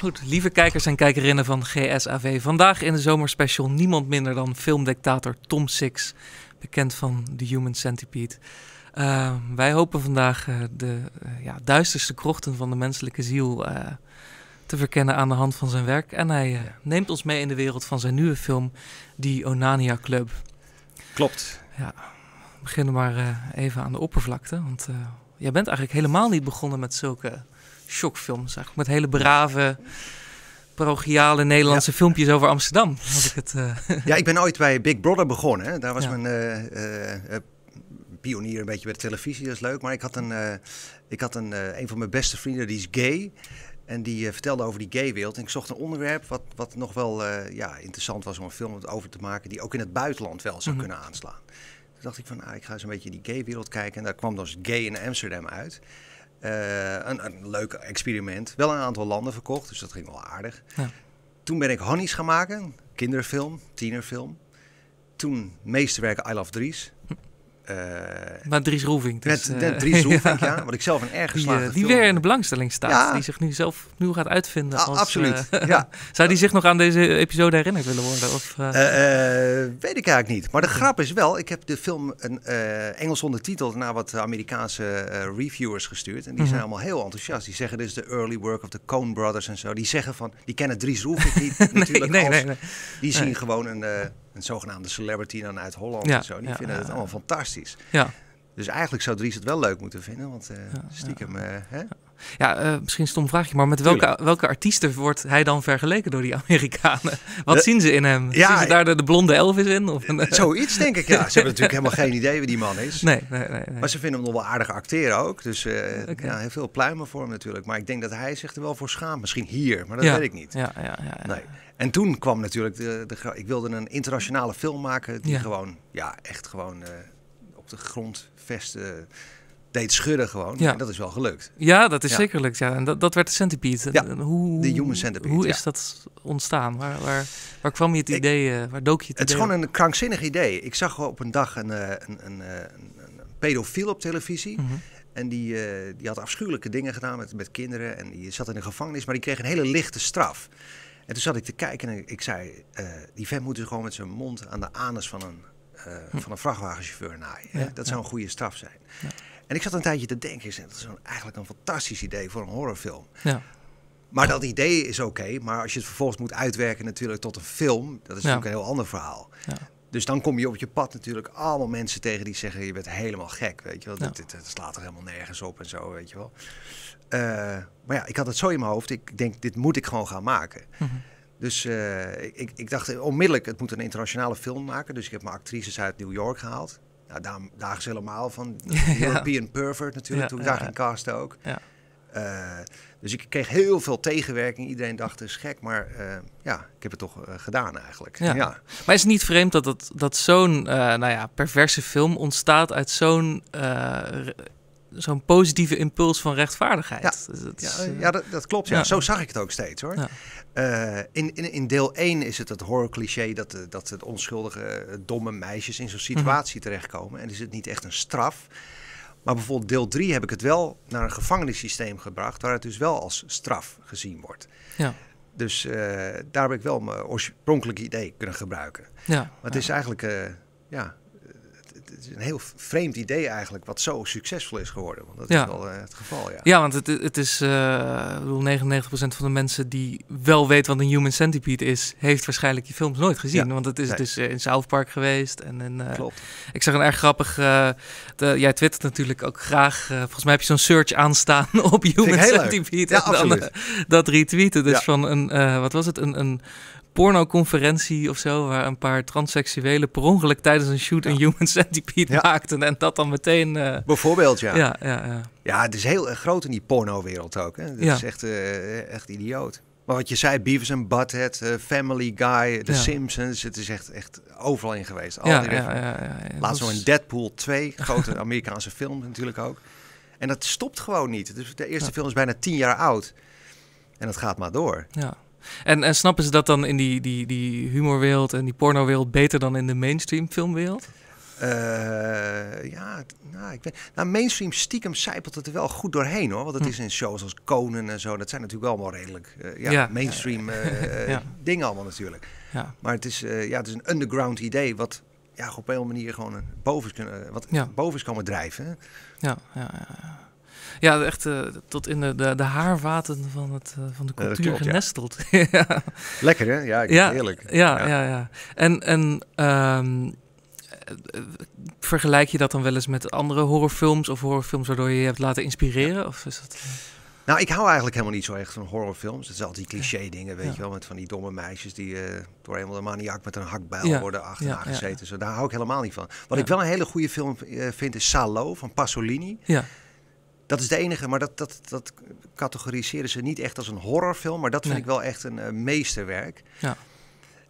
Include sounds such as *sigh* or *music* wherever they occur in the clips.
Goed, lieve kijkers en kijkerinnen van GSAV. Vandaag in de zomerspecial niemand minder dan filmdictator Tom Six, bekend van The Human Centipede. Uh, wij hopen vandaag uh, de uh, ja, duisterste krochten van de menselijke ziel te verkennen aan de hand van zijn werk. En hij neemt ons mee in de wereld van zijn nieuwe film, die Onania Club. Klopt. Ja, we beginnen maar even aan de oppervlakte. Want jij bent eigenlijk helemaal niet begonnen met zulke shockfilms. Eigenlijk met hele brave, parochiale Nederlandse filmpjes over Amsterdam. Ik het, uh... *laughs* Ja, ik ben ooit bij Big Brother begonnen. Hè. Daar was mijn uh, uh, pionier een beetje bij de televisie, dat is leuk. Maar ik had een, ik had een, een van mijn beste vrienden, die is gay. En die vertelde over die gaywereld. En ik zocht een onderwerp wat, wat nog wel ja, interessant was om een film over te maken... die ook in het buitenland wel zou mm -hmm. kunnen aanslaan. Toen dacht ik van, ah, ik ga eens een beetje die gaywereld kijken. En daar kwam dus Gay in Amsterdam uit. Uh, een, een, leuk experiment. Wel een aantal landen verkocht, dus dat ging wel aardig. Ja. Toen ben ik Honey's gaan maken, kinderfilm, tienerfilm. Toen meesterwerken I Love Dries. Uh, maar Dries Roelvink. Dus, met, met Dries Roelvink, ja. *laughs* Wat ik zelf een erg geslaagde Die, die weer in de belangstelling staat. Ja. Die zich nu zelf nu gaat uitvinden. Ah, absoluut, ja. *laughs* Zou die zich nog aan deze episode herinnerd willen worden? Of, weet ik eigenlijk niet. Maar de grap is wel, ik heb de film een Engels ondertiteld naar wat Amerikaanse reviewers gestuurd. En die zijn allemaal heel enthousiast. Die zeggen, dit is de early work of the Coen Brothers en zo. Die zeggen van, die kennen Dries Roelvink niet *laughs* natuurlijk nee, als, nee, nee, Die zien gewoon een een zogenaamde celebrity dan uit Holland ja, en zo. Die ja, vinden het allemaal fantastisch. Ja. Dus eigenlijk zou Dries het wel leuk moeten vinden, want uh, stiekem... Uh, hè? Ja, uh, misschien een stom vraagje, maar met welke, welke artiesten wordt hij dan vergeleken door die Amerikanen? Wat De, zien ze in hem? ja, zien ze daar de, de blonde Elvis in? Of een, Zoiets denk ik, ja. Ze hebben natuurlijk helemaal geen idee wie die man is. Nee, nee, nee. nee. Maar ze vinden hem nog wel aardig acteren ook. Dus okay. ja, heel veel pluimen voor hem natuurlijk. Maar ik denk dat hij zich er wel voor schaamt. Misschien hier, maar dat ja. weet ik niet. Ja, ja, ja. Nee. En toen kwam natuurlijk, de, de, ik wilde een internationale film maken die gewoon, ja, echt gewoon uh, op de grond vesten deed schudden gewoon. Ja. En dat is wel gelukt. Ja, dat is Ja. zeker gelukt. Ja. En dat, dat werd de Centipede. Ja, hoe, de Human Centipede, Hoe is dat ontstaan? Waar, waar, waar kwam je het idee, eh, waar dook je het Het is gewoon een krankzinnig idee. Ik zag op een dag een, eh, een, een, eh, een, een pedofiel op televisie. Mhm. En die, die had afschuwelijke dingen gedaan met, met kinderen. En die zat in de gevangenis, maar die kreeg een hele lichte straf. En toen zat ik te kijken en ik zei... die vent moet dus gewoon met zijn mond aan de anus van een, eh, van een vrachtwagenchauffeur naaien. Ja, dat zou een goede straf zijn. En ik zat een tijdje te denken... ik zei, dat is een- eigenlijk een fantastisch idee voor een horrorfilm. Ja. Maar dat idee is oké. maar als je het vervolgens moet uitwerken natuurlijk tot een film... dat is Ja. natuurlijk een heel ander verhaal. Ja. Dus dan kom je op je pad natuurlijk allemaal mensen tegen die zeggen... je bent helemaal gek, weet je wel. Dit, dit slaat er helemaal nergens op en zo, weet je wel. Eh, maar ja, ik had het zo in mijn hoofd. Ik denk, dit moet ik gewoon gaan maken. Mhm. Dus eh, ik, ik dacht onmiddellijk, het moet een internationale film maken. Dus ik heb mijn actrices uit New York gehaald. Nou, daar, is helemaal van. *laughs* European Pervert natuurlijk, toen ik daar ging casten ook. Ja. Eh, dus ik kreeg heel veel tegenwerking. Iedereen dacht, het is gek. Maar eh, ja, ik heb het toch eh, gedaan eigenlijk. Ja. ja. Maar is het niet vreemd dat, dat, dat zo'n nou ja, perverse film ontstaat uit zo'n zo'n positieve impuls van rechtvaardigheid? Ja. Dus het Ja, is, eh, eh, ja dat, dat klopt. Ja. ja. Zo zag ik het ook steeds hoor. Eh, in, in, in deel 1 is het het horror cliché dat, dat de onschuldige domme meisjes in zo'n situatie terechtkomen. En is het niet echt een straf. Maar bijvoorbeeld deel 3 heb ik het wel naar een gevangenissysteem gebracht, waar het dus wel als straf gezien wordt. Ja. Dus daar heb ik wel mijn oorspronkelijke idee kunnen gebruiken. ja. Maar het is eigenlijk, ja, het, is een heel vreemd idee eigenlijk, wat zo succesvol is geworden. Want dat Ja. is wel eh, het geval, ja. Ja, want het, het is, eh, ik bedoel, 99% van de mensen die wel weet wat een human centipede is, heeft waarschijnlijk die films nooit gezien. Ja. Want het is Nee. dus in South Park geweest. En in, Klopt. ik zag een erg grappig, de, jij twittert natuurlijk ook graag, volgens mij heb je zo'n search aanstaan *laughs* op human centipede. Ja, en dan, dat retweeten. Dus van een, wat was het, een... een pornoconferentie of zo, waar een paar transseksuelen per ongeluk tijdens een shoot Ja. een human centipede Ja. maakten en dat dan meteen... eh, Bijvoorbeeld, ja. ja, ja, ja. Ja, het is heel erg groot in die porno-wereld ook. Hè. Dat is echt, eh, echt idioot. Maar wat je zei, Beavis and Butthead, eh, Family Guy, The. Simpsons. Het is echt, echt overal in geweest. Al ja, die ja, ja, ja, ja. Laatst nog is- in Deadpool 2, grote Amerikaanse film natuurlijk ook. En dat stopt gewoon niet. Dus de eerste film is bijna tien jaar oud. En dat gaat maar door. Ja. En, en snappen ze dat dan in die, die, die humorwereld en die pornowereld beter dan in de mainstream filmwereld? Uh, ja, nou, ik weet, nou, mainstream stiekem zijpelt het er wel goed doorheen hoor. Want het hm. is in shows als Conan en zo. Dat zijn natuurlijk wel allemaal redelijk uh, ja, ja, mainstream uh, ja. dingen allemaal natuurlijk. Ja. Maar het is, ja, het is een underground idee wat ja, op een manier gewoon boven is, kunnen, wat boven is komen drijven. Ja, ja, ja. Ja, echt uh, tot in de, de, de, haarvaten van, het, uh, van de cultuur klopt, genesteld. *laughs* ja. Lekker hè? Ja, ik ja, heerlijk. Ja, ja, ja. En, en um, vergelijk je dat dan wel eens met andere horrorfilms of horrorfilms waardoor je je hebt laten inspireren? Of is dat... Nou, ik hou eigenlijk helemaal niet zo echt van horrorfilms. Het zijn altijd die cliché dingen, weet je wel, met van die domme meisjes die uh, door een de maniak met een hakbijl worden achterna gezeten. Zo, daar hou ik helemaal niet van. Wat ik wel een hele goede film uh, vind is Salo van Pasolini. Ja. Dat is de enige, maar dat, dat, dat categoriseren ze niet echt als een horrorfilm. Maar dat vind ik wel echt een uh, meesterwerk. Ja.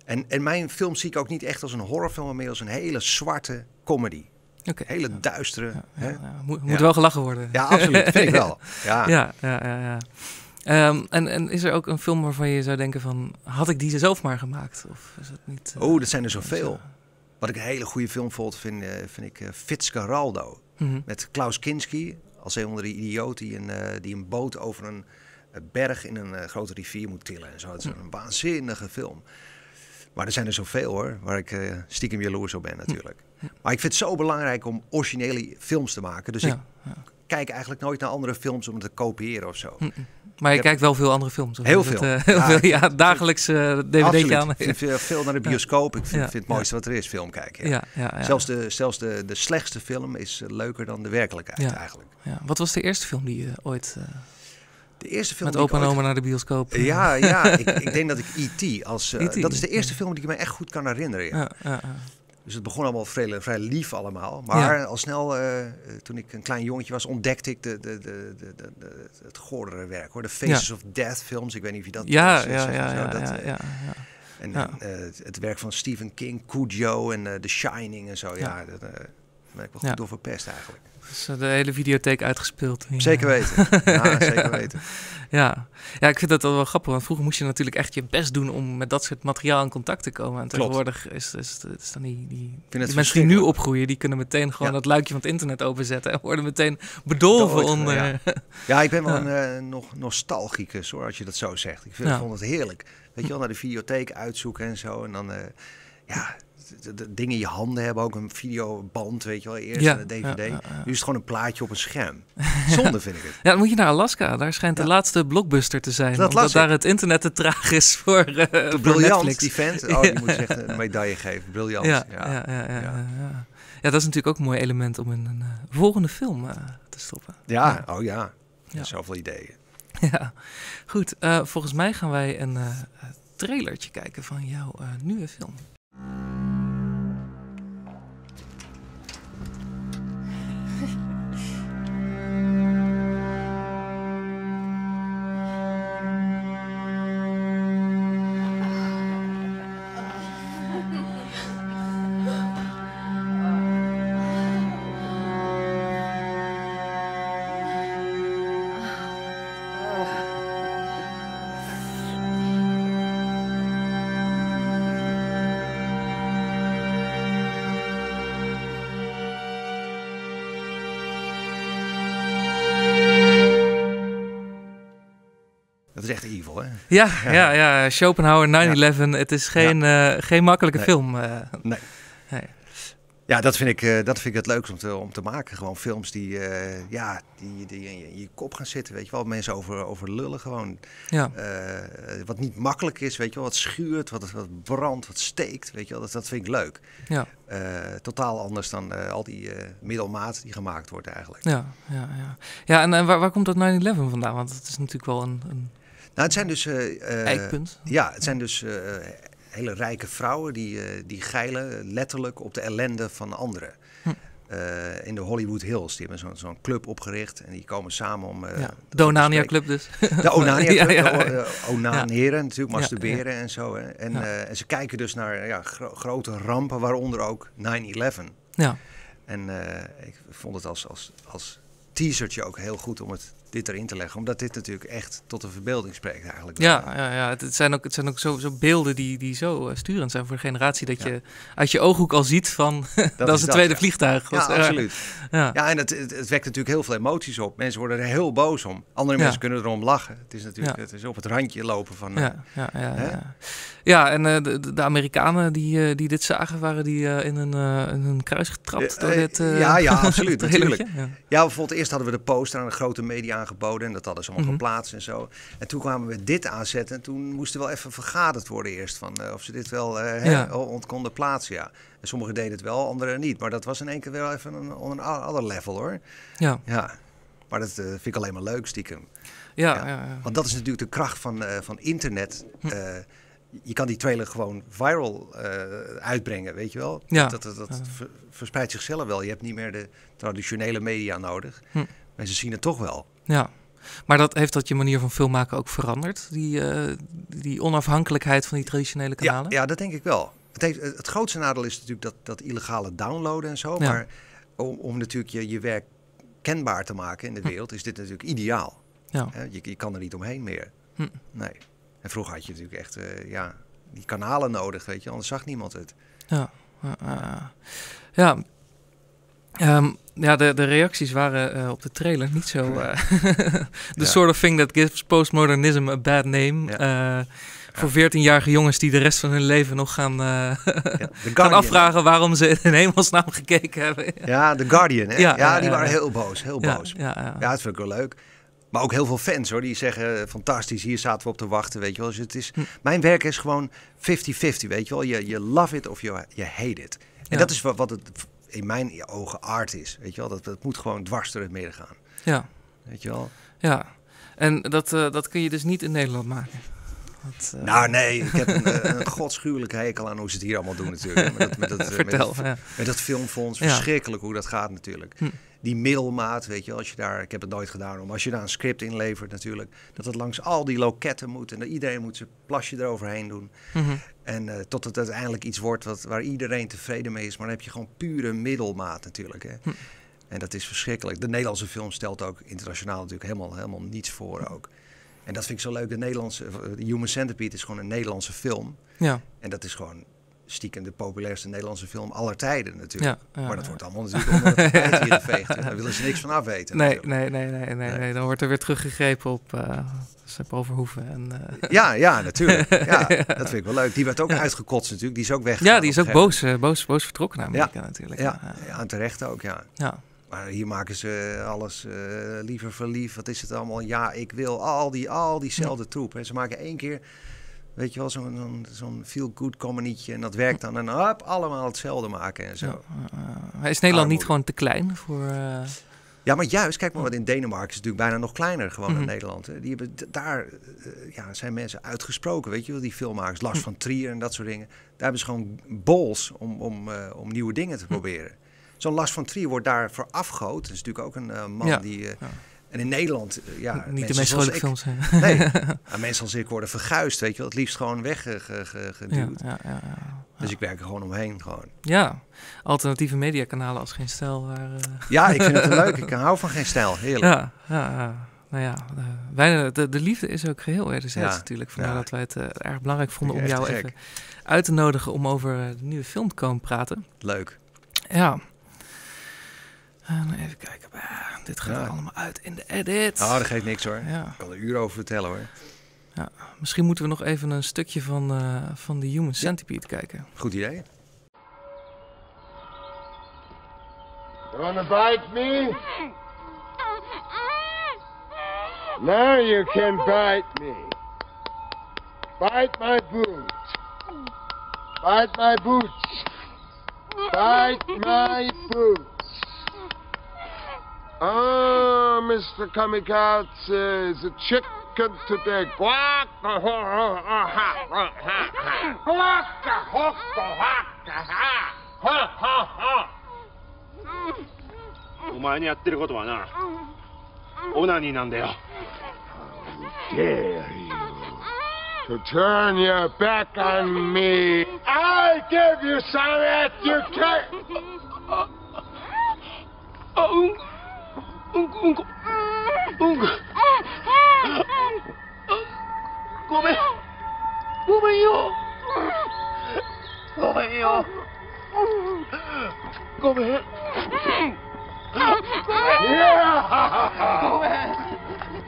En, en mijn film zie ik ook niet echt als een horrorfilm, maar meer als een hele zwarte comedy. Okay. Hele duistere. Ja, ja, Moet, moet wel gelachen worden. Ja, absoluut. vind ik wel. *laughs* Ja, ja, ja. ja, um, en, en is er ook een film waarvan je zou denken van... had ik die zelf maar gemaakt? Of is het niet... Uh, oh, dat zijn er zoveel. Wat ik een hele goede film vond, vind, uh, vind ik uh, Fitzcarraldo. Mm -hmm. Met Klaus Kinski als een onder de idioot die een, uh, die een boot over een berg in een grote rivier moet tillen. En zo. Het is een waanzinnige film. Maar er zijn er zoveel hoor, waar ik uh, stiekem jaloers op ben natuurlijk. Maar ik vind het zo belangrijk om originele films te maken. Dus ik kijk eigenlijk nooit naar andere films om te kopiëren of zo. Maar je kijkt wel veel andere films. Heel veel. Het, uh, ja, ja, dagelijks uh, dvd aan. Ik vind veel naar de bioscoop. Ik vind, vind het mooiste wat er is, film kijken. Ja. Ja, Zelfs, de, zelfs de, de slechtste film is leuker dan de werkelijkheid eigenlijk. Wat was de eerste film die je ooit... De eerste film Met opa en oma naar de bioscoop. Ja, ja ik, *laughs* ik denk dat ik E.T. als... Uh, dat is de eerste film die ik me echt goed kan herinneren. Dus het begon allemaal vrij, vrij lief allemaal. Maar al snel, uh, toen ik een klein jongetje was, ontdekte ik de, de, de, de, de het goordere werk. Hoor. De Faces of Death films. Ik weet niet of je dat... Ja, ja, ja, ja, dat, ja, ja, En uh, het werk van Stephen King, Cujo en The Shining en zo. Ja, dat ben ik wel goed door verpest eigenlijk. Dus de hele videotheek uitgespeeld. Zeker weten. ja, *laughs* zeker weten. ja. ja, ik vind dat wel grappig. Want vroeger moest je natuurlijk echt je best doen om met dat soort materiaal in contact te komen. En tegenwoordig is, is, is dan die, die, die mensen die nu opgroeien, die kunnen meteen gewoon dat luikje van het internet overzetten. En worden meteen bedolven onder... Ja. ja, ik ben wel een uh, nog nostalgicus hoor, als je dat zo zegt. Ik vind, vond het heerlijk. Weet je wel, naar de videotheek uitzoeken en zo. En dan, uh, ja de, dingen in je handen hebben, ook een videoband, weet je wel, eerst een DVD. nu is het gewoon een plaatje op een scherm. *laughs* Zonde vind ik het. Ja, dan moet je naar Alaska. Daar schijnt de laatste blockbuster te zijn. Dat omdat daar het internet te traag is voor, uh, voor Briljant, Netflix. die vent. Oh, die moet *laughs* echt een medaille geven. Briljant. Ja, ja, ja, ja, ja, dat is natuurlijk ook een mooi element om in een uh, volgende film uh, te stoppen. Ja, oh ja. ja. Zoveel ideeën. *laughs* Ja, goed. volgens mij gaan wij een trailertje kijken van jouw nieuwe film. Ja, ja. ja, Schopenhauer, 9-11. Het is geen, uh, geen makkelijke film. Uh, nee. nee. Ja, dat vind ik, uh, dat vind ik het leukste om te, om te maken. Gewoon films die, ja, die, die in je, kop gaan zitten. Weet je wel, mensen over, over lullen gewoon. Ja. wat niet makkelijk is, weet je wel. Wat schuurt, wat, wat brandt, wat steekt. Weet je wel, dat, dat vind ik leuk. Ja. totaal anders dan al die middelmaat die gemaakt wordt eigenlijk. Ja, ja, ja. ja en, en waar, waar komt dat 9-11 vandaan? Want het is natuurlijk wel een, een nou, het zijn dus... Uh, Eikpunt. Ja, het zijn dus uh, hele rijke vrouwen die, uh, die geilen letterlijk op de ellende van anderen. Hm. in de Hollywood Hills. Die hebben zo'n zo'n club opgericht en die komen samen om... ja. De Onania Club dus. De Onania *laughs* Club, ja, ja. onaneren natuurlijk, masturberen en zo. Hè. En, en ze kijken dus naar ja, gro grote rampen, waaronder ook 9-11. Ja. En ik vond het als, als, als teasertje ook heel goed om het dit erin te leggen. Omdat dit natuurlijk echt tot de verbeelding spreekt eigenlijk. Ja, ja, ja. Het, zijn ook, het zijn ook zo, zo beelden die, die zo uh, sturend zijn voor de generatie. Dat je uit je ooghoek al ziet van *laughs* dat, is het tweede vliegtuig. Ja, absoluut. Ja. ja, en het, het, het, wekt natuurlijk heel veel emoties op. Mensen worden er heel boos om. Andere mensen kunnen erom lachen. Het is natuurlijk het is op het randje lopen van... ja, ja, ja, ja. en uh, de, de, Amerikanen die, uh, die dit zagen, waren die in, een, in een kruis getrapt door dit... ja, ja, *laughs* absoluut. natuurlijk. Ja. bijvoorbeeld eerst hadden we de poster aan een grote media aangeboden. En dat hadden ze allemaal mm geplaatst en zo. En toen kwamen we dit aanzetten. En toen moest er wel even vergaderd worden eerst. Van uh, of ze dit wel uh, ja. konden plaatsen. Ja. En sommigen deden het wel, anderen niet. Maar dat was in één keer wel even een, een ander level hoor. Ja. ja. Maar dat uh, vind ik alleen maar leuk, stiekem. Ja, ja. ja, Want dat is natuurlijk de kracht van, van internet. Hm je kan die trailer gewoon viral uh, uitbrengen, weet je wel? Ja. Dat, dat, dat verspreidt zichzelf wel. Je hebt niet meer de traditionele media nodig. Hm. Mensen zien het toch wel. Ja. Maar dat, heeft dat je manier van filmmaken ook veranderd? Die, uh, die onafhankelijkheid van die traditionele kanalen? Ja, ja dat denk ik wel. Het, heeft, het grootste nadeel is natuurlijk dat, dat illegale downloaden en zo. Ja. Maar om, om natuurlijk je, je werk kenbaar te maken in de hm. wereld, is dit natuurlijk ideaal. Ja. Je, je kan er niet omheen meer. Hm. Nee. En vroeger had je natuurlijk echt uh, ja, die kanalen nodig, weet je, anders zag niemand het. Ja, uh, ja. Um, ja, de, de reacties waren uh, op de trailer niet zo. *laughs* The ja. sort of thing that gives postmodernism a bad name. Ja. Voor 14-jarige jongens die de rest van hun leven nog gaan, ja, *laughs* gaan afvragen waarom ze in hemelsnaam *laughs* gekeken hebben. Ja, The Guardian. Hè? Ja, die waren heel boos. Heel boos. Ja, ja, dat vind ik wel leuk. Maar ook heel veel fans hoor, die zeggen fantastisch, hier zaten we op te wachten, weet je wel. Dus het is, hm. Mijn werk is gewoon 50-50, weet je wel. Je, je love it of je, je hate it. En dat is wat, wat het in mijn ogen art is, weet je wel. Dat, dat moet gewoon dwars door het midden gaan. Ja. Weet je wel. Ja, en dat, uh, dat kun je dus niet in Nederland maken. Dat, uh... Nou nee, ik heb een, eh, een godschuwelijke hekel aan hoe ze het hier allemaal doen natuurlijk. Met dat, met dat, *laughs* Vertel, met, dat, ja. met dat filmfonds, verschrikkelijk hoe dat gaat natuurlijk. Hm die middelmaat, weet je, als je daar, ik heb het nooit gedaan, maar als je daar een script inlevert natuurlijk, dat het langs al die loketten moet en dat iedereen moet zijn plasje eroverheen doen. Mm En uh, tot het uiteindelijk iets wordt wat, waar iedereen tevreden mee is, maar dan heb je gewoon pure middelmaat natuurlijk. Hè. Hm. En dat is verschrikkelijk. De Nederlandse film stelt ook internationaal natuurlijk helemaal, helemaal niets voor ook. En dat vind ik zo leuk. De Nederlandse uh, Human Centipede is gewoon een Nederlandse film. Ja. En dat is gewoon stiekem de populairste Nederlandse film aller tijden natuurlijk. Ja, maar dat wordt allemaal natuurlijk onder het hier geveegd. Daar willen ze niks van afweten. Nee, nee, nee, nee, nee, nee, Dan wordt er weer teruggegrepen op uh, Sepp Overhoeven. En, uh... *laughs* Ja, ja, natuurlijk. *laughs* Ja, dat vind ik wel leuk. Die werd ook uitgekotst natuurlijk. Die is ook weg. Ja, die is ook boos, uh, boos, boos vertrokken naar Amerika natuurlijk. Ja, ja, en terecht ook, ja. ja. Maar hier maken ze alles uh, liever verliefd. Wat is het allemaal? Ja, ik wil al, die, al diezelfde troep. En ze maken één keer Weet je wel, zo'n zo'n zo'n feel-good comedietje. En dat werkt dan. En hop, allemaal hetzelfde maken en zo. Ja, is Nederland niet gewoon te klein voor... Uh... Ja, maar juist, kijk maar wat in Denemarken is natuurlijk bijna nog kleiner gewoon mm -hmm. dan Nederland. Hè. Die hebben daar uh, ja, zijn mensen uitgesproken, weet je wel, die filmmakers, Lars mm. van Trier en dat soort dingen. Daar hebben ze gewoon bols om, om, uh, om nieuwe dingen te proberen. Zo'n Lars van Trier wordt daar voor afgehoot. Dat is natuurlijk ook een man ja. die en in Nederland, eh, ja... Niet de meest vrolijke films. Nee, *laughs* mensen als ik worden verguisd, weet je wel. Het liefst gewoon weggeduwd. Ja, ja, ja, dus ik werk er gewoon omheen, gewoon. Ja, alternatieve mediakanalen als Geen Stijl. Waar, uh... Ja, ik vind het *laughs* leuk. Ik hou van Geen Stijl, heerlijk. Ja, ja, nou ja, uh, wij, de, de, liefde is ook geheel wederzijds natuurlijk. Vandaar dat wij het uh, erg belangrijk vonden om jou even uit te nodigen om over de nieuwe film te komen praten. Leuk. Ja, even kijken. dit gaat er allemaal uit in de edit. Oh, dat geeft niks hoor. Ja. Ik kan er uren over vertellen hoor. Ja, misschien moeten we nog even een stukje van, uh, van de Human Centipede kijken. Goed idee. You wanna bite me? Now you can bite me. Bite my boots. Bite my boots. Bite my boots. Ah, oh, Mr. Kamikaze, is a chicken today. Quack, turn your back on me? I give you some that you can't. うんこうんこごめんごめんよごめんよごめんごめんごめん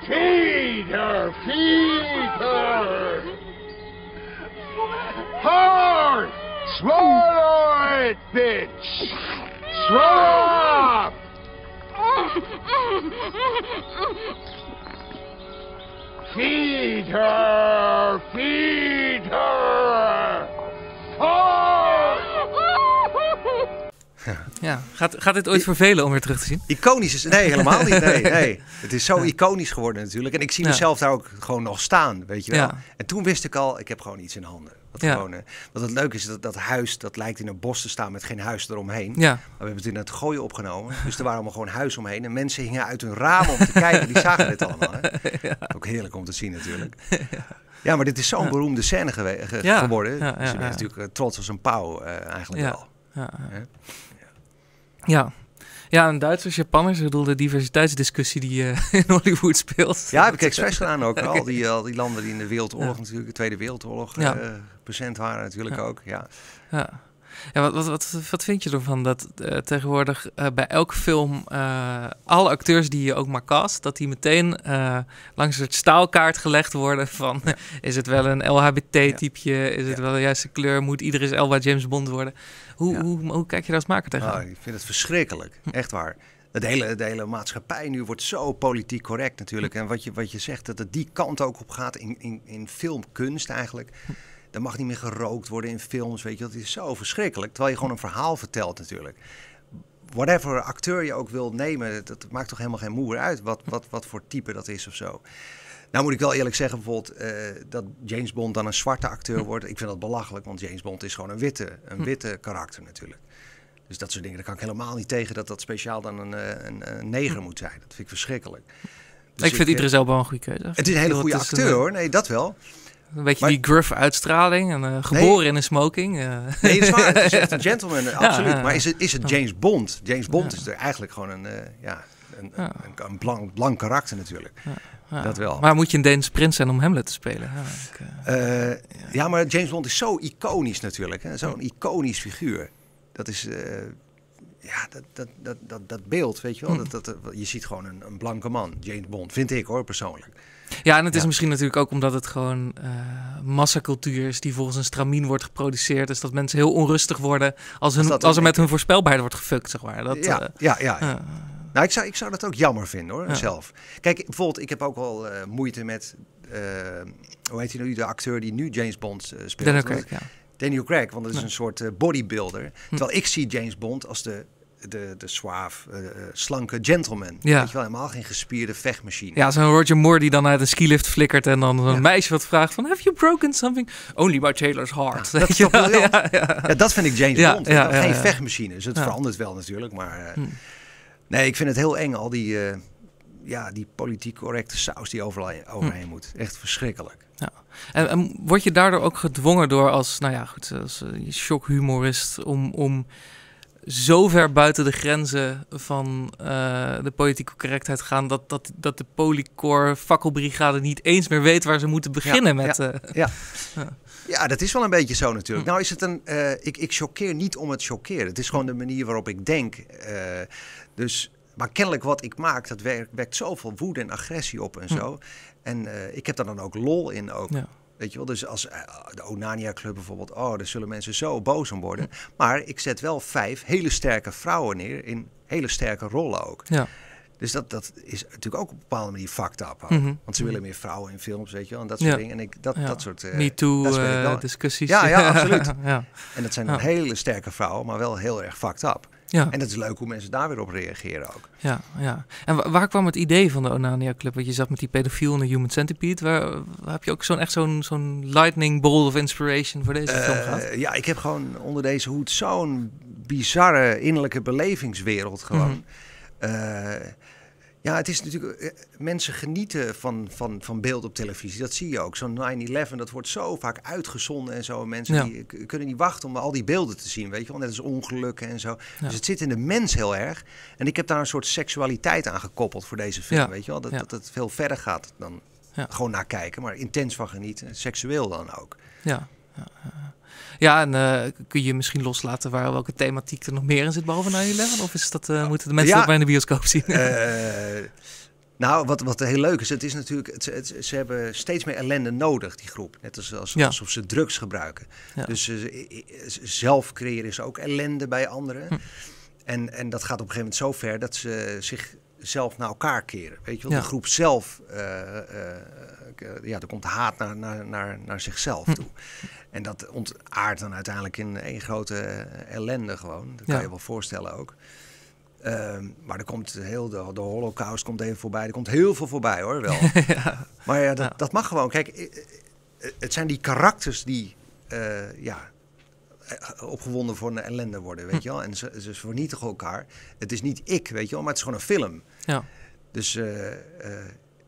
Feed her! Feed her! Hard! Swallow it, bitch! Swallow up! Feed her! Feed her! Hard! Ja, gaat, gaat dit ooit vervelen om weer terug te zien? Iconisch is... Nee, helemaal niet. Nee, *laughs* nee. Het is zo iconisch geworden natuurlijk. En ik zie Ja. mezelf daar ook gewoon nog staan, weet je wel. Ja. En toen wist ik al, ik heb gewoon iets in handen. Ja. gewoon, wat het leuke is, dat, dat huis, dat lijkt in een bos te staan met geen huis eromheen. Ja, Maar we hebben het in het gooien opgenomen. Dus er waren allemaal gewoon huis omheen. En mensen hingen uit hun ramen om te *laughs* kijken. Die zagen dit allemaal. Hè? Ook heerlijk om te zien natuurlijk. *laughs* Ja, maar dit is zo'n beroemde scène ge- geworden. Dus je bent natuurlijk eh, trots als een pauw eh, eigenlijk Ja. wel. ja, ja. Ja, en Duitsers, Japanners, ik bedoel de diversiteitsdiscussie die eh, *laughs* in Hollywood speelt. Ja, heb ik expres gedaan ook. *laughs* Al, die, al die landen die in de Wereldoorlog natuurlijk, de Tweede Wereldoorlog, Ja. eh present waren natuurlijk Ja. ook. Ja. Ja. Ja, wat, wat, wat, wat vind je ervan dat eh, tegenwoordig bij elke film alle acteurs die je ook maar cast, dat die meteen langs het staalkaart gelegd worden van *laughs* is het wel een LHBT-typje, is het wel de juiste kleur, moet iedereen Elba James Bond worden? Hoe, Ja. hoe, hoe kijk je daar als maker tegenaan? Ah, ik vind het verschrikkelijk. Echt waar. De hele, de hele maatschappij nu wordt zo politiek correct natuurlijk. En wat je, wat je zegt, dat het die kant ook op gaat in, in, in filmkunst eigenlijk. Er mag niet meer gerookt worden in films, weet je. Dat is zo verschrikkelijk. Terwijl je gewoon een verhaal vertelt natuurlijk. Whatever acteur je ook wil nemen, dat, dat maakt toch helemaal geen moer uit wat, wat, wat voor type dat is of zo. Nou moet ik wel eerlijk zeggen, bijvoorbeeld eh, dat James Bond dan een zwarte acteur wordt. Ik vind dat belachelijk, want James Bond is gewoon een witte, een witte karakter natuurlijk. Dus dat soort dingen, daar kan ik helemaal niet tegen dat dat speciaal dan een, eh, een, een neger moet zijn. Dat vind ik verschrikkelijk. Dus ik vind eh, Idris Elba een goede keuze. Het is een hele goede is acteur een, hoor, nee dat wel. Een beetje Maar- die gruff uitstraling en eh, geboren in een smoking. eh. Nee, het is waar, het is echt een *laughs* gentleman, eh, absoluut. ja. Maar is het, is het James Bond? James Bond Ja. is er eigenlijk gewoon een, eh, ja, een, Ja. een, een blank, blank karakter natuurlijk. Ja. dat wel. Maar moet je een Deens prins zijn om Hamlet te spelen? Ja, ik, eh, Eh, ja. maar James Bond is zo iconisch natuurlijk. Zo'n iconisch figuur. Dat is... eh, ja, dat, dat, dat, dat, dat beeld, weet je wel. Hm. Dat, dat, je ziet gewoon een, een blanke man, James Bond. Vind ik hoor, persoonlijk. Ja, en het is Ja. misschien natuurlijk ook omdat het gewoon eh massacultuur is die volgens een stramien wordt geproduceerd. Dus dat mensen heel onrustig worden als, hun, Als er met hun voorspelbaarheid wordt gefukt, zeg maar. Dat, ja, ja, ja, ja. Nou, ik zou, ik zou dat ook jammer vinden hoor, Ja. zelf. Kijk, bijvoorbeeld, ik heb ook wel eh, moeite met, eh, hoe heet hij nu, de acteur die nu James Bond eh, speelt. Daniel Craig, ja. Daniel Craig, want dat is Ja. een soort bodybuilder. Hm. Terwijl ik zie James Bond als de, de, de suave, slanke gentleman. Ja. Weet je wel, helemaal geen gespierde vechtmachine. Ja, zo'n Roger Moore die dan uit een skilift flikkert en dan een Ja. meisje wat vraagt van... Have you broken something? Only by Taylor's heart. Ja, dat is toch? Ja, dat vind ik James Ja, Bond. geen vechtmachine. Dus het verandert wel natuurlijk. Maar Hm. Nee, ik vind het heel eng, al die, eh, ja, die politiek correcte saus die overal Hm. overheen moet. Echt verschrikkelijk. En, en word je daardoor ook gedwongen door als, nou ja, goed, als eh, shockhumorist om, om zo ver buiten de grenzen van eh, de politieke correctheid te gaan dat, dat, dat de Polycor fakkelbrigade niet eens meer weet waar ze moeten beginnen met. *laughs* ja. *laughs* eh, Ja, dat is wel een beetje zo natuurlijk. Hm. Nou is het een, ik, ik choqueer niet om het choqueren. Het is gewoon de manier waarop ik denk. Dus, maar kennelijk wat ik maak, dat werkt, wekt zoveel woede en agressie op en zo. En eh, ik heb daar dan ook lol in ook. Ja. Weet je wel, dus als eh, de Onania Club bijvoorbeeld, oh, daar zullen mensen zo boos om worden. Maar ik zet wel vijf hele sterke vrouwen neer in hele sterke rollen ook. ja. Dus dat, dat is natuurlijk ook op een bepaalde manier fucked up. ook. Mhm. Want ze willen meer vrouwen in films, weet je wel, en dat soort Ja. dingen. En ik, dat, Ja. dat soort... eh, Me Too dat wel. discussies. Ja, ja, absoluut. *laughs* ja. En dat zijn hele sterke vrouwen, maar wel heel erg fucked up. Ja, En dat is leuk hoe mensen daar weer op reageren ook. ja, ja. En wa- waar kwam het idee van de Onania Club? Want je zat met die pedofiel en de Human Centipede. Waar, waar heb je ook zo'n echt zo'n zo'n lightning bolt of inspiration voor deze film Eh, gehad? ja, ik heb gewoon onder deze hoed zo'n bizarre innerlijke belevingswereld gewoon. Mhm. Eh, Ja, het is natuurlijk. eh, Mensen genieten van, van, van beeld op televisie. Dat zie je ook. Zo'n 9-11, dat wordt zo vaak uitgezonden en zo. Mensen Ja. die k- kunnen niet wachten om al die beelden te zien. Weet je wel, net als ongelukken en zo. Ja. Dus het zit in de mens heel erg. En ik heb daar een soort seksualiteit aan gekoppeld voor deze film. Ja. Weet je wel, dat, dat het veel verder gaat dan gewoon naar kijken, maar intens van genieten. Seksueel dan ook. Ja, ja, en eh, kun je misschien loslaten waar welke thematiek er nog meer in zit behalve 9-11? Of is dat, eh, moeten de mensen Ja. dat bij in de bioscoop zien? Eh, nou, wat, wat heel leuk is, het is natuurlijk, het, het- ze hebben steeds meer ellende nodig, die groep. Net als, als, Ja. alsof ze drugs gebruiken. Dus zelf creëren ze ook ellende bij anderen. Hm. En, en dat gaat op een gegeven moment zo ver dat ze zichzelf naar elkaar keren. Weet je wel, Ja. de groep zelf, ja, er komt haat naar, naar, naar, naar zichzelf Hm. En dat ontaardt dan uiteindelijk in één grote eh, ellende gewoon. Dat kan Ja. je wel voorstellen ook. Ehm, maar er komt heel de, de holocaust komt even voorbij. Er komt heel veel voorbij hoor wel. *laughs* ja. maar ja, dat, Ja. dat mag gewoon. Kijk, eh, eh, het zijn die karakters die ja, opgewonden voor een ellende worden, weet je wel. En ze, ze vernietigen elkaar. Het is niet ik, weet je wel, maar het is gewoon een film. Ja. Dus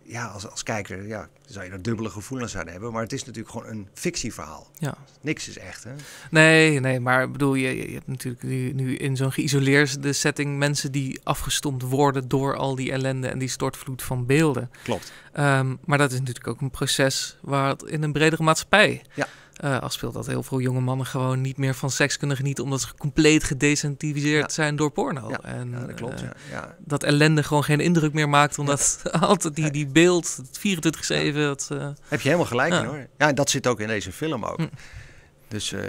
ja, als, als kijker ja, zou je er dubbele gevoelens aan hebben. Maar het is natuurlijk gewoon een fictieverhaal. ja. Niks is echt, hè? Nee, nee, maar bedoel, je, je hebt natuurlijk nu, nu in zo'n geïsoleerde setting mensen die afgestompt worden door al die ellende en die stortvloed van beelden. Klopt. Ehm, maar dat is natuurlijk ook een proces waar het in een bredere maatschappij Ja. Eh, afspeelt. Dat heel veel jonge mannen gewoon niet meer van seks kunnen genieten omdat ze compleet gedesensitiviseerd Ja. zijn door porno. Ja, en, Ja, dat klopt, eh, dat ellende gewoon geen indruk meer maakt, omdat *laughs* altijd die, die beeld, het 24-7, dat... Heb je helemaal gelijk in hoor. Ja, en dat zit ook in deze film ook. Hm. Dus eh,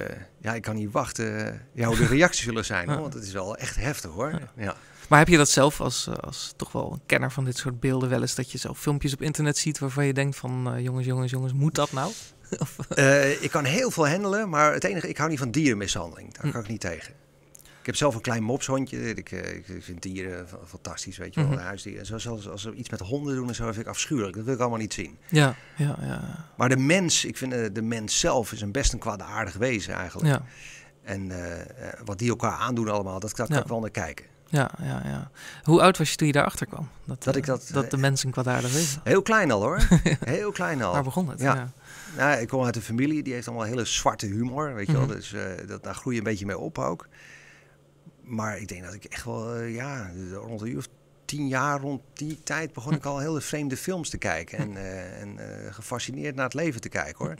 ja, ik kan niet wachten ja, hoe de reacties zullen zijn. Hoor, want het is wel echt heftig hoor. Ja. Maar heb je dat zelf als, als toch wel een kenner van dit soort beelden wel eens dat je zo filmpjes op internet ziet waarvan je denkt van jongens, jongens, jongens, moet dat nou? *laughs* Eh, ik kan heel veel handelen, maar het enige, ik hou niet van dierenmishandeling. Daar Hm. kan ik niet tegen. Ik heb zelf een klein mopshondje. Ik, eh, ik vind dieren fa- fantastisch, weet je wel, Mhm. huisdieren. Zoals als, als ze iets met honden doen en zo, vind ik afschuwelijk. Dat wil ik allemaal niet zien. Ja, ja, ja. Maar de mens, ik vind eh, de mens zelf is een best een kwaadaardig wezen eigenlijk. Ja, En eh, eh, wat die elkaar aandoen allemaal, dat, kan Ja. ik wel naar kijken. ja, ja, ja. Hoe oud was je toen je daarachter kwam? Dat, Dat eh, ik dat, dat eh, de mensen kwaadaardig wezen. Heel klein al hoor. *laughs* Heel klein al. Waar begon het? Ja. Ja. Nou, ik kom uit een familie die heeft allemaal hele zwarte humor, weet je wel. Mhm. Dus eh, dat, daar groei je een beetje mee op ook. Maar ik denk dat ik echt wel, eh, ja, rond een uur of tien jaar, rond die tijd begon ik al hele vreemde films te kijken. En, eh, en gefascineerd naar het leven te kijken hoor.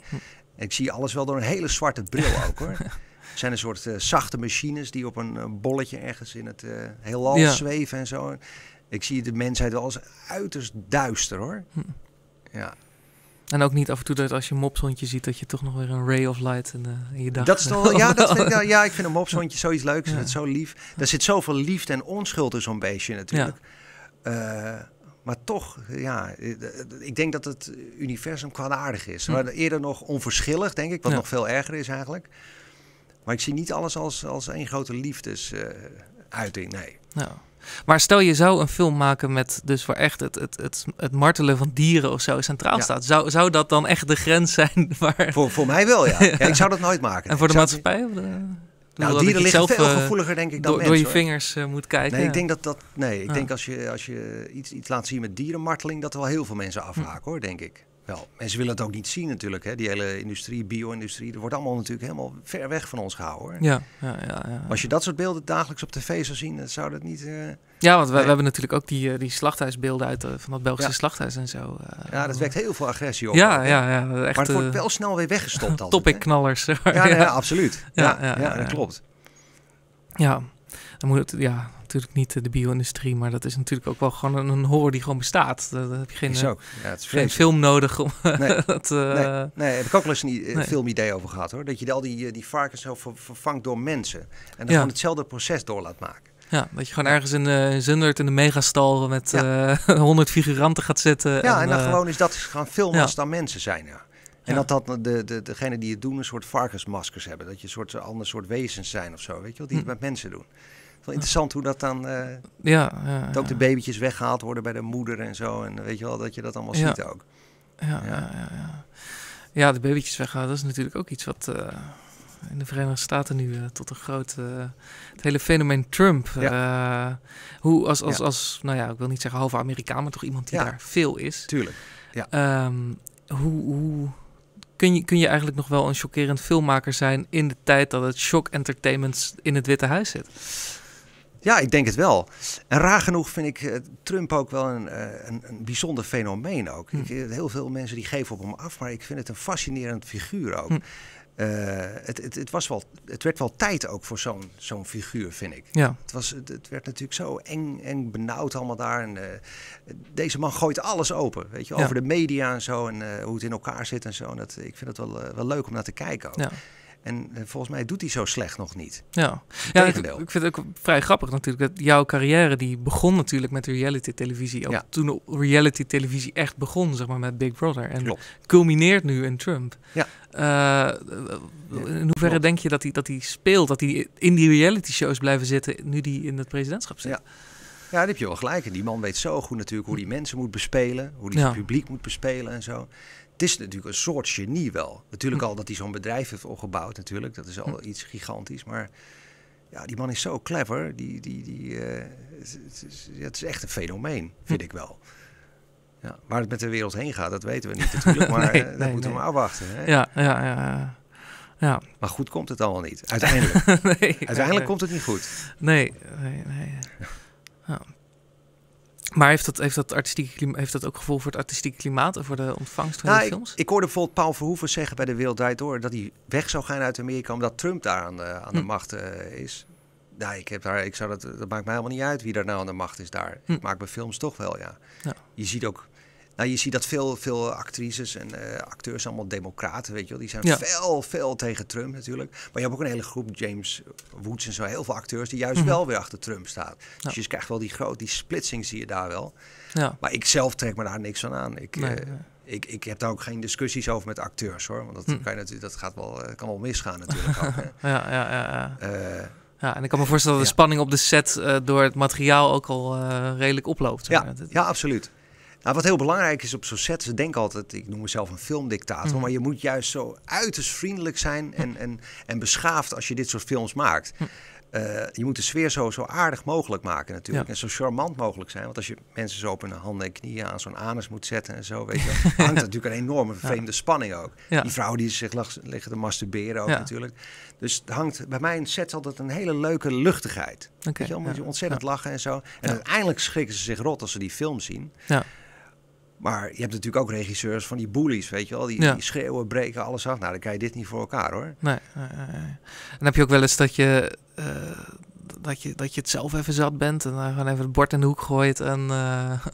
En ik zie alles wel door een hele zwarte bril ook hoor. Het *laughs* zijn een soort zachte machines die op een bolletje ergens in het heelal Ja. zweven en zo. Ik zie de mensheid wel als uiterst duister hoor. Ja. En ook niet af en toe dat als je een mopshondje ziet dat je toch nog weer een ray of light in, in je dag... Dat is toch *laughs* ja, dat vind ik, *laughs* ja, ik vind een mopshondje zoiets leuks. Ja. Het is zo lief. Er zit zoveel liefde en onschuld in zo'n beestje natuurlijk. Eh, maar toch, ja, eh, ik denk dat het universum kwaadaardig is. Hm. Maar eerder nog onverschillig, denk ik, wat Ja. nog veel erger is eigenlijk. Maar ik zie niet alles als, als één grote liefdesuiting, nee. Ja. Maar stel je zou een film maken met dus waar echt het, het, het, het martelen van dieren of zo centraal Ja. staat. Zou, zou dat dan echt de grens zijn *laughs* waar... Voor, voor mij wel, ja. *laughs* ja. Ik zou dat nooit maken. en voor de Ik maatschappij? Of de, Nou, dieren liggen zelf, veel eh, gevoeliger, denk ik, dan door, mensen. door je hoor. vingers eh, moet kijken. Nee, ik denk dat dat. Nee, ik Ja. denk als je, als je iets, iets laat zien met dierenmarteling, dat er wel heel veel mensen Hm. afhaken hoor, denk ik. Wel, mensen willen het ook niet zien natuurlijk. Hè. Die hele industrie, bio-industrie, dat wordt allemaal natuurlijk helemaal ver weg van ons gehouden. Hoor. Ja, ja, ja, ja. Als je dat soort beelden dagelijks op tv zou zien, dan zou dat niet. eh, ja, want we, Nee. we hebben natuurlijk ook die, eh, die slachthuisbeelden uit eh, van dat Belgische Ja. slachthuis en zo. ja, dat wekt heel veel agressie op. Ja, ja, ja. Echt, maar het wordt wel snel weer weggestopt. *laughs* altijd, topic hè. knallers. Ja, ja, ja, absoluut. Ja, Ja, dat klopt. Ja, dan moet het, ja, natuurlijk niet de bio-industrie, maar dat is natuurlijk ook wel gewoon een, een horror die gewoon bestaat. Daar daar heb je geen, Is eh, ook. Ja, het is geen film nodig om *laughs* Nee. dat... eh, Nee, nee, heb ik ook wel eens een Nee. filmidee over gehad hoor. Dat je al die, eh, die varkens zo ver- vervangt door mensen. En dan Ja. gewoon hetzelfde proces door laat maken. Ja, dat je gewoon ergens in, eh in Zundert in de megastal met Ja. eh *laughs* 100 figuranten gaat zitten. Ja, en dan eh, gewoon is dat gaan filmen ja. als het dan mensen zijn. Ja. En dat, dat de, de, degene die het doen een soort varkensmaskers hebben. Dat je een soort eh, ander soort wezens zijn of zo. Weet je wel, die het Hm. met mensen doen. Wel interessant hoe dat dan. eh, Ja, ja, dat ook de babytjes weggehaald worden bij de moeder en zo. En weet je wel, dat je dat allemaal ziet ook. Ja, ja. Ja, ja, de babytjes weghalen, dat is natuurlijk ook iets wat... eh, in de Verenigde Staten nu tot een groot... het hele fenomeen Trump. hoe als, als, als, nou ja, ik wil niet zeggen halve Amerikaan, maar toch iemand die daar veel is. Tuurlijk. Ja. Ehm, hoe, hoe kun je, kun je eigenlijk nog wel een chockerend filmmaker zijn in de tijd dat het shock entertainment in het Witte Huis zit? Ja, ik denk het wel. En raar genoeg vind ik uh, Trump ook wel een, uh, een, een, bijzonder fenomeen ook. Hm. Ik, eh, heel veel mensen die geven op hem af, maar ik vind het een fascinerend figuur ook. Hm. het, het, het, was wel, het werd wel tijd ook voor zo'n zo'n figuur, vind ik. Ja. Het, was, het, werd natuurlijk zo eng en benauwd allemaal daar. En, deze man gooit alles open, weet je, over de media en zo. En hoe het in elkaar zit en zo. En dat, ik vind het wel, wel leuk om naar te kijken ook. Ja. En eh, volgens mij doet hij zo slecht nog niet. Ja, ja ik, ik, vind het ook vrij grappig natuurlijk. Dat jouw carrière die begon natuurlijk met reality televisie. Ook ja. toen reality televisie echt begon, zeg maar, met Big Brother. En Klopt. culmineert nu in Trump. Ja. Uh, in hoeverre denk je dat hij, dat hij speelt, dat hij in die reality shows blijven zitten nu die in het presidentschap zit? Ja. Ja, daar heb je wel gelijk. En die man weet zo goed natuurlijk hoe die mensen moet bespelen, hoe die het publiek moet bespelen en zo het is natuurlijk een soort genie wel. Natuurlijk hm. al dat hij zo'n bedrijf heeft opgebouwd natuurlijk. Dat is al hm. iets gigantisch. Maar ja, die man is zo clever. Die, die, die, uh, het, is, het, is, echt een fenomeen, vind hm. ik wel. Ja, waar het met de wereld heen gaat, dat weten we niet natuurlijk. *laughs* Maar nee, uh, dat moeten we maar afwachten. Hè? Ja, ja, ja. Ja. Maar goed komt het allemaal niet. Uiteindelijk. *laughs* nee, Uiteindelijk komt het niet goed. Nee, nee, nee. Ja. Maar heeft dat, heeft, dat artistieke heeft dat ook gevolg voor het artistieke klimaat en voor de ontvangst van de nou, films? Ik, ik, hoorde bijvoorbeeld Paul Verhoeven zeggen bij de Wereld Door dat hij weg zou gaan uit Amerika omdat Trump daar aan de, aan de hm. macht uh, is. Nou, ik heb daar, ik zou dat, dat maakt mij helemaal niet uit wie daar nou aan de macht is daar. Hm. Ik maak mijn films toch wel, ja. ja. Je ziet ook nou, je ziet dat veel, veel actrices en uh, acteurs allemaal democraten, weet je wel. Die zijn ja. veel, veel tegen Trump natuurlijk. Maar je hebt ook een hele groep, James Woods en zo, heel veel acteurs die juist mhm. wel weer achter Trump staan. Dus je krijgt wel die grote, die splitsing zie je daar wel. Ja. Maar ik zelf trek me daar niks van aan. Ik, nee, uh, ik, ik heb daar ook geen discussies over met acteurs hoor. Want dat, hm. kan, je natuurlijk, dat gaat wel, uh, kan wel misgaan *laughs* natuurlijk. ook, ja, ja, ja. ja. Ja, en ik kan me voorstellen dat de spanning op de set uh, door het materiaal ook al uh, redelijk oploopt. Ja, ja, absoluut. Nou, wat heel belangrijk is op zo'n set, ze denken altijd, ik noem mezelf een filmdictator, mm. maar je moet juist zo uiterst vriendelijk zijn en, en, en beschaafd als je dit soort films maakt. Uh, je moet de sfeer zo, zo aardig mogelijk maken natuurlijk. En zo charmant mogelijk zijn. Want als je mensen zo op hun handen en knieën aan zo'n anus moet zetten en zo, weet je *laughs* hangt natuurlijk een enorme vreemde spanning ook. Die vrouw die zich lag, liggen te masturberen ook natuurlijk. Dus het hangt bij mij in set altijd een hele leuke luchtigheid. Okay. Weet je moet je ontzettend lachen en zo. En uiteindelijk schrikken ze zich rot als ze die film zien. Ja. Maar je hebt natuurlijk ook regisseurs van die bullies, weet je wel. Die, die schreeuwen, breken, alles af. Nou, dan kan je dit niet voor elkaar, hoor. Nee. nee, En heb je ook wel eens dat je, uh, dat je, dat je het zelf even zat bent... en dan gewoon even het bord in de hoek gooit en... Uh... *laughs*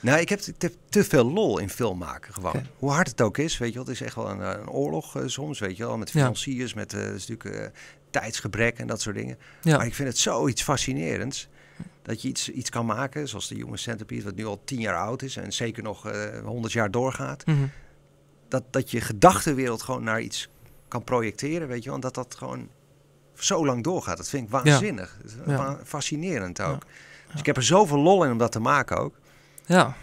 Nou, ik heb, te veel lol in film maken gewoon. Hoe hard het ook is, weet je wel. Het is echt wel een, een oorlog uh, soms, weet je wel. Met financiers, ja. met uh, natuurlijk tijdsgebrek en dat soort dingen. Ja. Maar ik vind het zoiets fascinerends dat je iets, iets kan maken, zoals de Human Centipede, wat nu al tien jaar oud is en zeker nog uh, eh, 100 jaar doorgaat. Mm dat, dat je gedachtenwereld gewoon naar iets kan projecteren, weet je wel. En dat dat gewoon zo lang doorgaat. Dat vind ik waanzinnig. Ja. Fascinerend ook. Dus ik heb er zoveel lol in om dat te maken ook. Ja.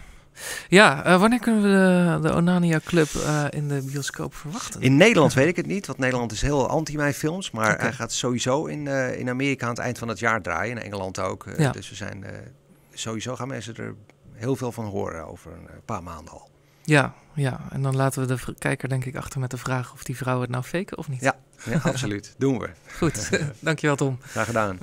Ja, uh, wanneer kunnen we de, de Onania Club uh, in de bioscoop verwachten? In Nederland weet ik het niet, want Nederland is heel anti mijn films. Maar okay. hij gaat sowieso in, uh, in Amerika aan het eind van het jaar draaien. In Engeland ook. Ja. Dus we zijn, sowieso gaan mensen er heel veel van horen over een paar maanden al. Ja, ja, en dan laten we de kijker denk ik achter met de vraag of die vrouwen het nou faken of niet. Ja, ja absoluut. Doen we. Goed, *laughs* dankjewel Tom. Graag gedaan.